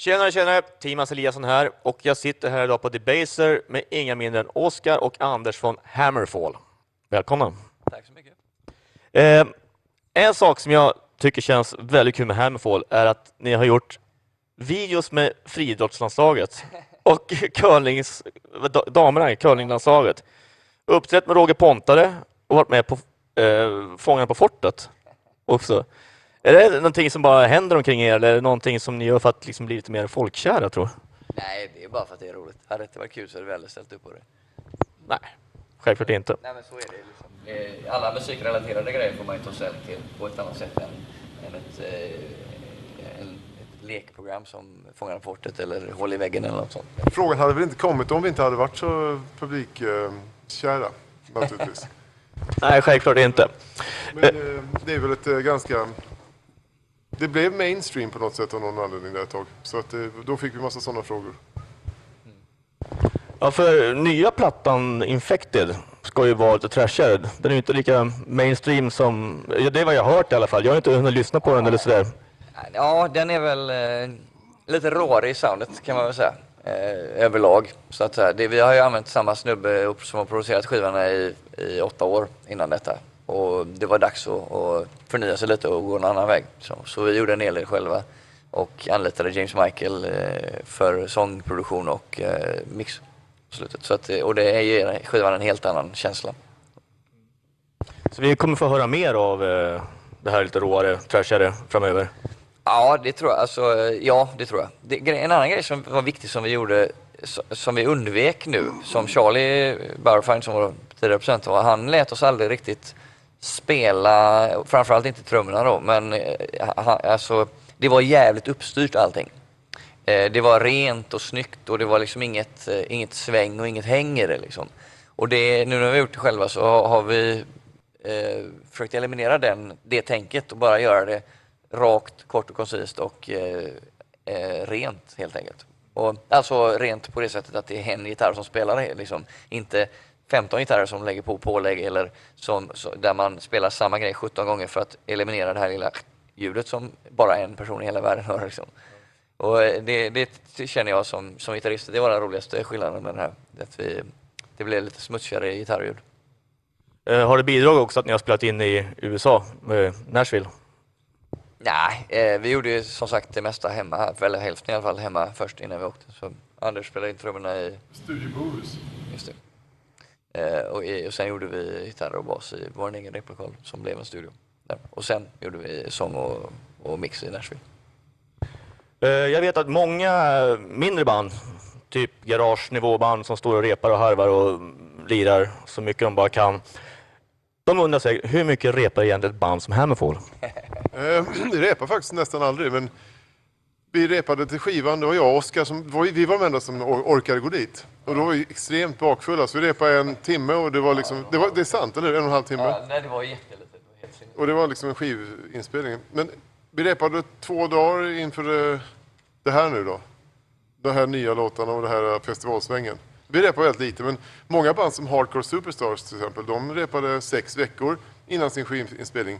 Tjenare, tjenare! Timas Eliasson här och jag sitter här idag på Debaser med inga mindre än Oskar och Anders från Hammerfall. Välkomna! Tack så mycket. Eh, en sak som jag tycker känns väldigt kul med Hammerfall är att ni har gjort videos med friidrottslandslaget och curlings, da- damerna i curlinglandslaget. Uppträtt med Roger Pontare och varit med på eh, Fångarna på fortet också. Är det någonting som bara händer omkring er eller är det någonting som ni gör för att liksom bli lite mer folkkära tror jag? Nej, det är bara för att det är roligt. Hade det inte varit kul så hade vi aldrig ställt upp på det. Nej, självklart inte. Nej, men så är det liksom. Eh, Alla musikrelaterade grejer får man ju ta ställning till på ett annat sätt än, än ett, eh, en, ett lekprogram som Fångarna på fortet eller Håll i väggen eller något sånt. Frågan hade väl inte kommit om vi inte hade varit så publikkära, naturligtvis. Nej, självklart inte. Men eh, det är väl ett eh, ganska... Det blev mainstream på något sätt av någon anledning där ett tag. Så att, eh, då fick vi massa sådana frågor. Ja, för nya plattan Infected ska ju vara lite trashigare. Den är ju inte lika mainstream som... ja, Det är vad jag har hört i alla fall. Jag har inte hunnit lyssna på den eller sådär. Ja, den är väl eh, lite råare i soundet kan man väl säga. Eh, överlag. Så att, säga, det, vi har ju använt samma snubbe som har producerat skivorna i, i åtta år innan detta. Och det var dags att, att förnya sig lite och gå en annan väg. Så, så vi gjorde en hel del själva och anlitade James Michael eh, för sångproduktion och eh, mix slutet. Så att, eh, och det ger skivan en helt annan känsla. Så vi kommer få höra mer av det här lite råare, trashigare framöver. Ja, det tror jag. Alltså, ja, det tror jag. Det, en annan grej som var viktig som vi gjorde, so- som vi undvek nu, som Charlie Bauerfein som var tidigare procent var, han lät oss aldrig riktigt spela, framförallt inte trummorna då, men eh, alltså, det var jävligt uppstyrt allting. Eh, det var rent och snyggt och det var liksom inget, eh, inget sväng och inget häng i det liksom. Och det, nu när vi har gjort det själva så har har vi eh, försökt eliminera den, det tänket och bara göra det rakt, kort och koncist och eh, eh, rent helt enkelt. Och, alltså rent på det sättet att det är en gitarr som spelar det, liksom. inte 15 gitarrer som lägger på pålägg eller som, så, där man spelar samma grej 17 gånger för att eliminera det här lilla ljudet som bara en person i hela världen hör. Liksom. Och eh, det, det känner jag som, som gitarrist, det var den roligaste skillnaden med den här. Att vi, det blev lite smutsigare gitarrljud. Eh, har det bidragit också att ni har spelat in i USA, eh, Nashville? Nej, eh, vi gjorde ju som sagt det mesta hemma, eller hälften i alla fall hemma först innan vi åkte. Så Anders spelade in trummorna i, Studio Bohus. just det. Eh, och, i, och sen gjorde vi gitarr och bas i vår egen replokal som blev en studio. Där. Och sen gjorde vi sång och, och mix i Nashville. Eh, jag vet att många eh, mindre band, typ garagenivåband som står och repar och harvar och lirar så mycket de bara kan. De undrar sig, hur mycket repar egentligen ett band som Hammerfall? Eh, vi repar faktiskt nästan aldrig, men vi repade till skivan. Det var jag och Oskar som var, vi var de enda som or- orkade gå dit. Och då var vi extremt bakfulla, så vi repade en timme och det var liksom, det, var, det är sant, eller? En och en halv timme. nej, det var helt Och det var liksom en skivinspelning. Men vi repade två dagar inför det, det här nu då. De här nya låtarna och det här festivalsvängen. Vi repade väldigt lite, men många band som Hardcore Superstars till exempel, de repade sex veckor innan sin skivinspelning.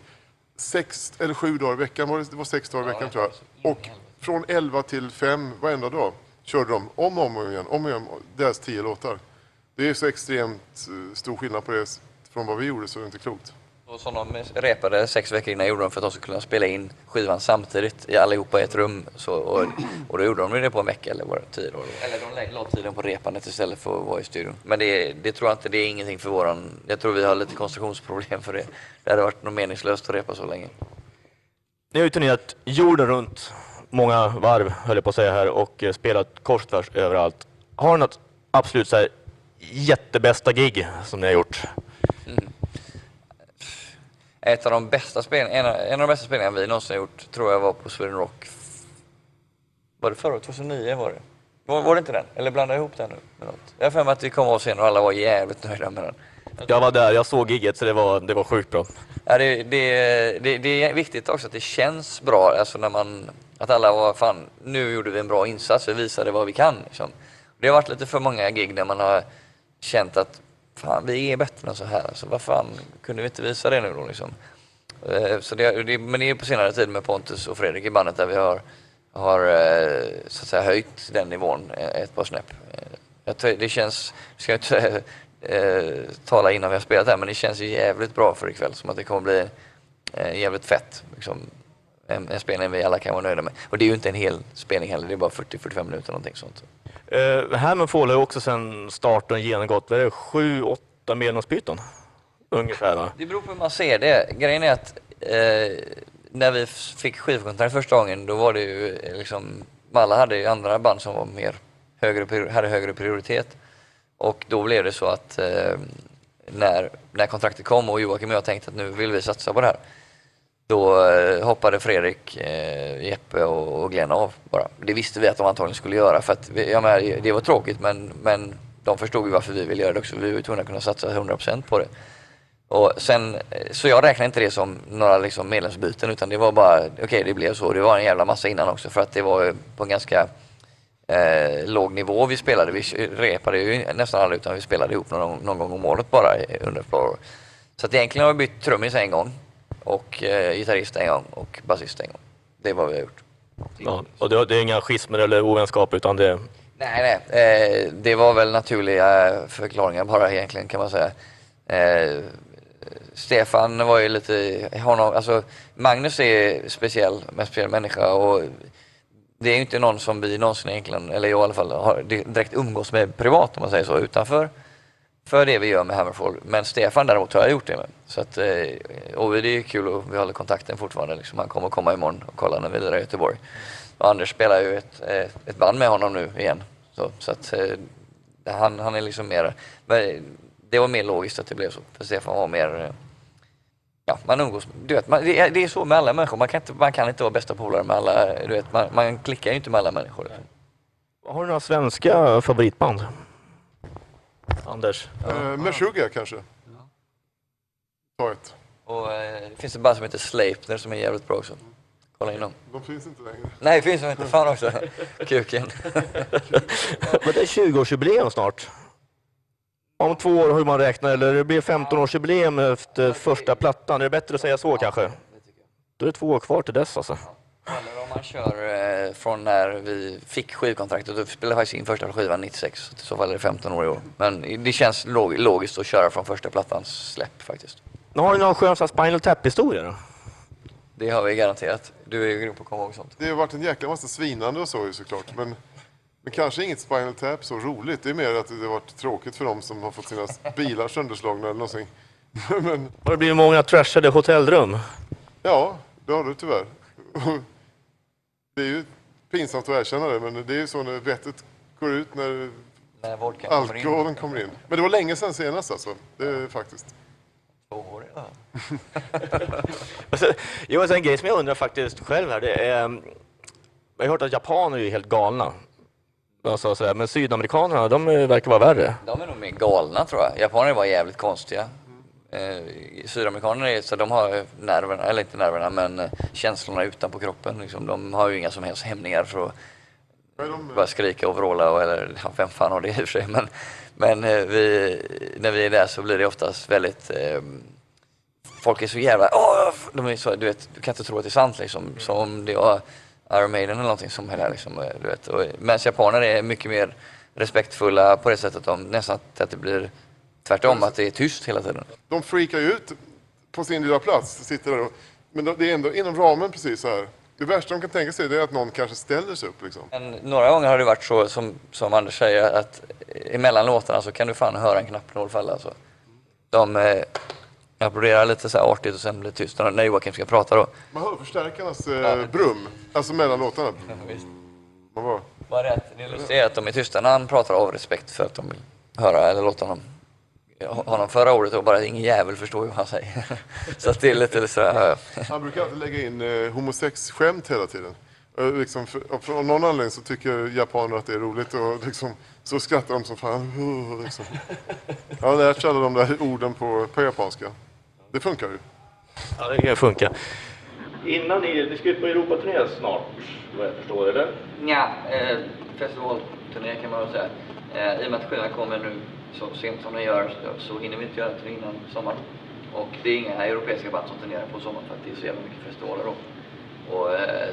Sex eller sju dagar i veckan, var det, det var sex dagar i veckan tror jag. Och från 11 till 5 varenda dag körde de om och om igen, om och igen, deras tio låtar. Det är så extremt eh, stor skillnad på det från vad vi gjorde så det är inte klokt. Och som de repade sex veckor innan gjorde de för att de skulle kunna spela in skivan samtidigt i allihopa i ett rum. Så, och, och då gjorde de det på en vecka eller var det tio dagar? Eller de la tiden på repandet istället för att vara i studion. Men det, det tror jag inte, det är ingenting för våran... Jag tror vi har lite konstruktionsproblem för det. Det hade varit något meningslöst att repa så länge. Ni har ju turnerat jorden runt, många varv höll jag på att säga här, och eh, spelat kors och tvärs överallt. Har ni något absolut så här, jättebästa gig som ni har gjort? Mm. Ett av de bästa spel, en, av- en av de bästa spelningarna vi någonsin har gjort tror jag var på Sweden Rock. Var det förra året? 2009 var det. Var, var det inte den? Eller blandade jag ihop den nu med något? Jag har för mig att vi kom av scenen och alla var jävligt nöjda med den. Jag var där, jag såg gigget så det var, det var sjukt bra. Ja, det, det, det, det är viktigt också att det känns bra, alltså när man, att alla var fan, nu gjorde vi en bra insats, vi visade vad vi kan. Liksom. Det har varit lite för många gig där man har känt att fan, vi är bättre än så här, alltså, vad fan, kunde vi inte visa det nu då liksom? Eh, så det, det, men det är på senare tid med Pontus och Fredrik i bandet där vi har har eh, så att säga höjt den nivån eh, ett par snäpp. Det känns, jag ska inte eh, tala innan vi har spelat här, men det känns ju jävligt bra för ikväll. Som att det kommer bli eh, jävligt fett. Liksom, en, en spelning vi alla kan vara nöjda med. Och det är ju inte en hel spelning heller, det är bara 40-45 minuter någonting sånt. Eh, Hammerfall har ju också sedan starten genomgått, vad är det, sju, åtta medlemsbyten? Ungefär va? Det beror på hur man ser det. Grejen är att eh, när vi fick skivkontrakt första gången då var det ju eh, liksom, Malla hade ju andra band som var mer högre, hade högre prioritet. Och då blev det så att eh, när, när kontraktet kom och Joakim och jag tänkte att nu vill vi satsa på det här. Då eh, hoppade Fredrik, eh, Jeppe och, och Glenn av bara. Det visste vi att de antagligen skulle göra för att vi, jag det var tråkigt men, men de förstod ju varför vi ville göra det också. Vi var ju tvungna att kunna satsa 100% på det. Och sen, eh, så jag räknar inte det som några liksom medlemsbyten utan det var bara, okej det blev så. Det var en jävla massa innan också för att det var på en ganska eh, låg nivå vi spelade. Vi repade ju nästan aldrig utan vi spelade ihop någon, någon gång om året bara under ett par år. Så att egentligen har vi bytt trummis en gång och eh, gitarrist en gång och basist en gång. Det är vad vi har gjort. Ja, och det, det är inga schismer eller ovänskap utan det Nej, nej. Eh, det var väl naturliga förklaringar bara egentligen kan man säga. Eh, Stefan var ju lite, honom, alltså Magnus är speciell, en speciell människa och det är ju inte någon som vi någonsin egentligen, eller jag i alla fall, har direkt umgås med privat om man säger så, utanför för det vi gör med Hammerfall. Men Stefan däremot har jag gjort det med. Så att, eh, och det är ju kul och vi håller kontakten fortfarande. Liksom. Han kommer komma imorgon och kolla när vi lirar i Göteborg. Och Anders spelar ju ett, eh, ett band med honom nu igen. Så, så att eh, han, han är liksom mer, det var mer logiskt att det blev så. För Stefan var mer, ja man umgås, du vet, man, det, är, det är så med alla människor. Man kan inte, man kan inte vara bästa polare med alla, du vet, man, man klickar ju inte med alla människor. Har du några svenska favoritband? Anders? Eh, Meshuggah kanske? Ta ett. Och eh, det finns ett band som heter Sleipner som är jävligt bra också. Kolla in dem. De finns inte längre. Nej, det finns de inte. Fan också. Kuken. Men det är 20-årsjubileum snart. Om två år hur man räknar, eller det blir 15-årsjubileum efter första plattan. Är det bättre att säga så kanske? Då är det två år kvar till dess alltså. Eller om man kör eh, från när vi fick skivkontraktet. Då spelade faktiskt in första skivan 96. Så I så fall är det 15 år i år. Men det känns log- logiskt att köra från första plattans släpp faktiskt. Nu har du någon skön Spinal Tap-historia då? Det har vi garanterat. Du är ju grym på att komma ihåg sånt. Det har varit en jäkla massa svinande och så ju såklart. Men, men kanske inget Spinal Tap så roligt. Det är mer att det har varit tråkigt för dem som har fått sina bilar sönderslagna eller någonting. men Har det blivit många trashade hotellrum? ja, det har du tyvärr. Det är ju pinsamt att erkänna det, men det är ju så när vettet går ut när När vodkan kommer in. alkoholen kommer in. Men det var länge sedan senast alltså. Det är faktiskt. Två år, ja. Alltså, jo, alltså, en grej som jag undrar faktiskt själv här, det är... Jag har hört att japaner är ju helt galna. Alltså, sådär. Men sydamerikanerna, de eh, verkar vara värre. De är nog mer galna tror jag. Japaner var jävligt konstiga. Eh, sydamerikaner är så de har nerverna, eller inte nerverna, men eh, känslorna utanpå kroppen. Liksom. De har ju inga som helst hämningar för att bara skrika och vråla och, eller ja, vem fan har det i och för sig. Men, men eh, vi, när vi är där så blir det oftast väldigt eh, Folk är så jävla, åh, de är så, du vet, du kan inte tro att det är sant liksom. Som om det var Iron Maiden eller någonting som är där liksom, eh, du vet. Och, medan japaner är mycket mer respektfulla på det sättet de, nästan att, det blir tvärtom, att det är tyst hela tiden. de freakar ju ut på sin lilla plats. Sitter där och, men det är ändå inom ramen precis så här. Det värsta de kan tänka sig är att någon kanske ställer sig upp liksom. Men några gånger har det varit så som, som Anders säger att emellan låtarna så kan du fan höra en knappnål falla. Alltså. De applåderar lite så här artigt och sen blir det tyst när Joakim ska prata då. Man hör förstärkarnas eh, brum, alltså mellan låtarna. Man bara, Bara det, att det är att de är tysta när han pratar av respekt för att de vill höra eller låta honom honom förra året och bara ingen jävel förstår ju vad han säger. Så att det är lite så här, ja. han brukar alltid lägga in eh, homosex-skämt hela tiden. Liksom, för, av någon anledning så tycker japaner att det är roligt och liksom, så skrattar de som fan. Liksom. Jag har lärt sig alla de där orden på, på japanska. Det funkar ju. Ja, det kan funka. Innan ni, ni ska ut på Europaturné snart, vad jag förstår, eller? Ja, eh, festivalturné kan man väl säga. Eh, I och med att skivan kommer nu så sent som den gör så, så hinner vi inte göra det innan sommaren. Och det är inga europeiska band som turnerar på sommaren för att det är så jävla mycket festivaler då. Och eh,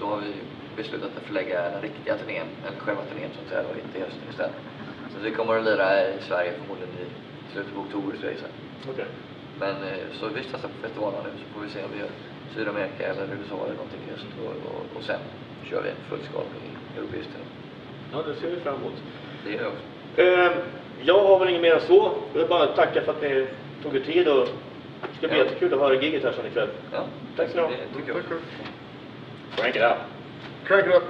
då har vi beslutat att förlägga den riktiga turnén, eller själva turnén som säga, då, till hösten istället. Så vi kommer att lira i Sverige förmodligen i slutet på oktober skulle jag gissa. Okej. Men eh, så vi testar på festivalerna nu så får vi se om vi gör Sydamerika eller USA eller någonting i höst och, och, och sen kör vi en fullskalig europeisk turné. Ja, det ser vi fram emot. Det gör jag också. Eh, jag har väl inget mer än så. Jag vill bara tacka för att ni tog er tid och det ska bli Ja. jättekul att höra giget här sen ikväll. Ja, Tack också. Tack, tack. Crank it up. Crank it up.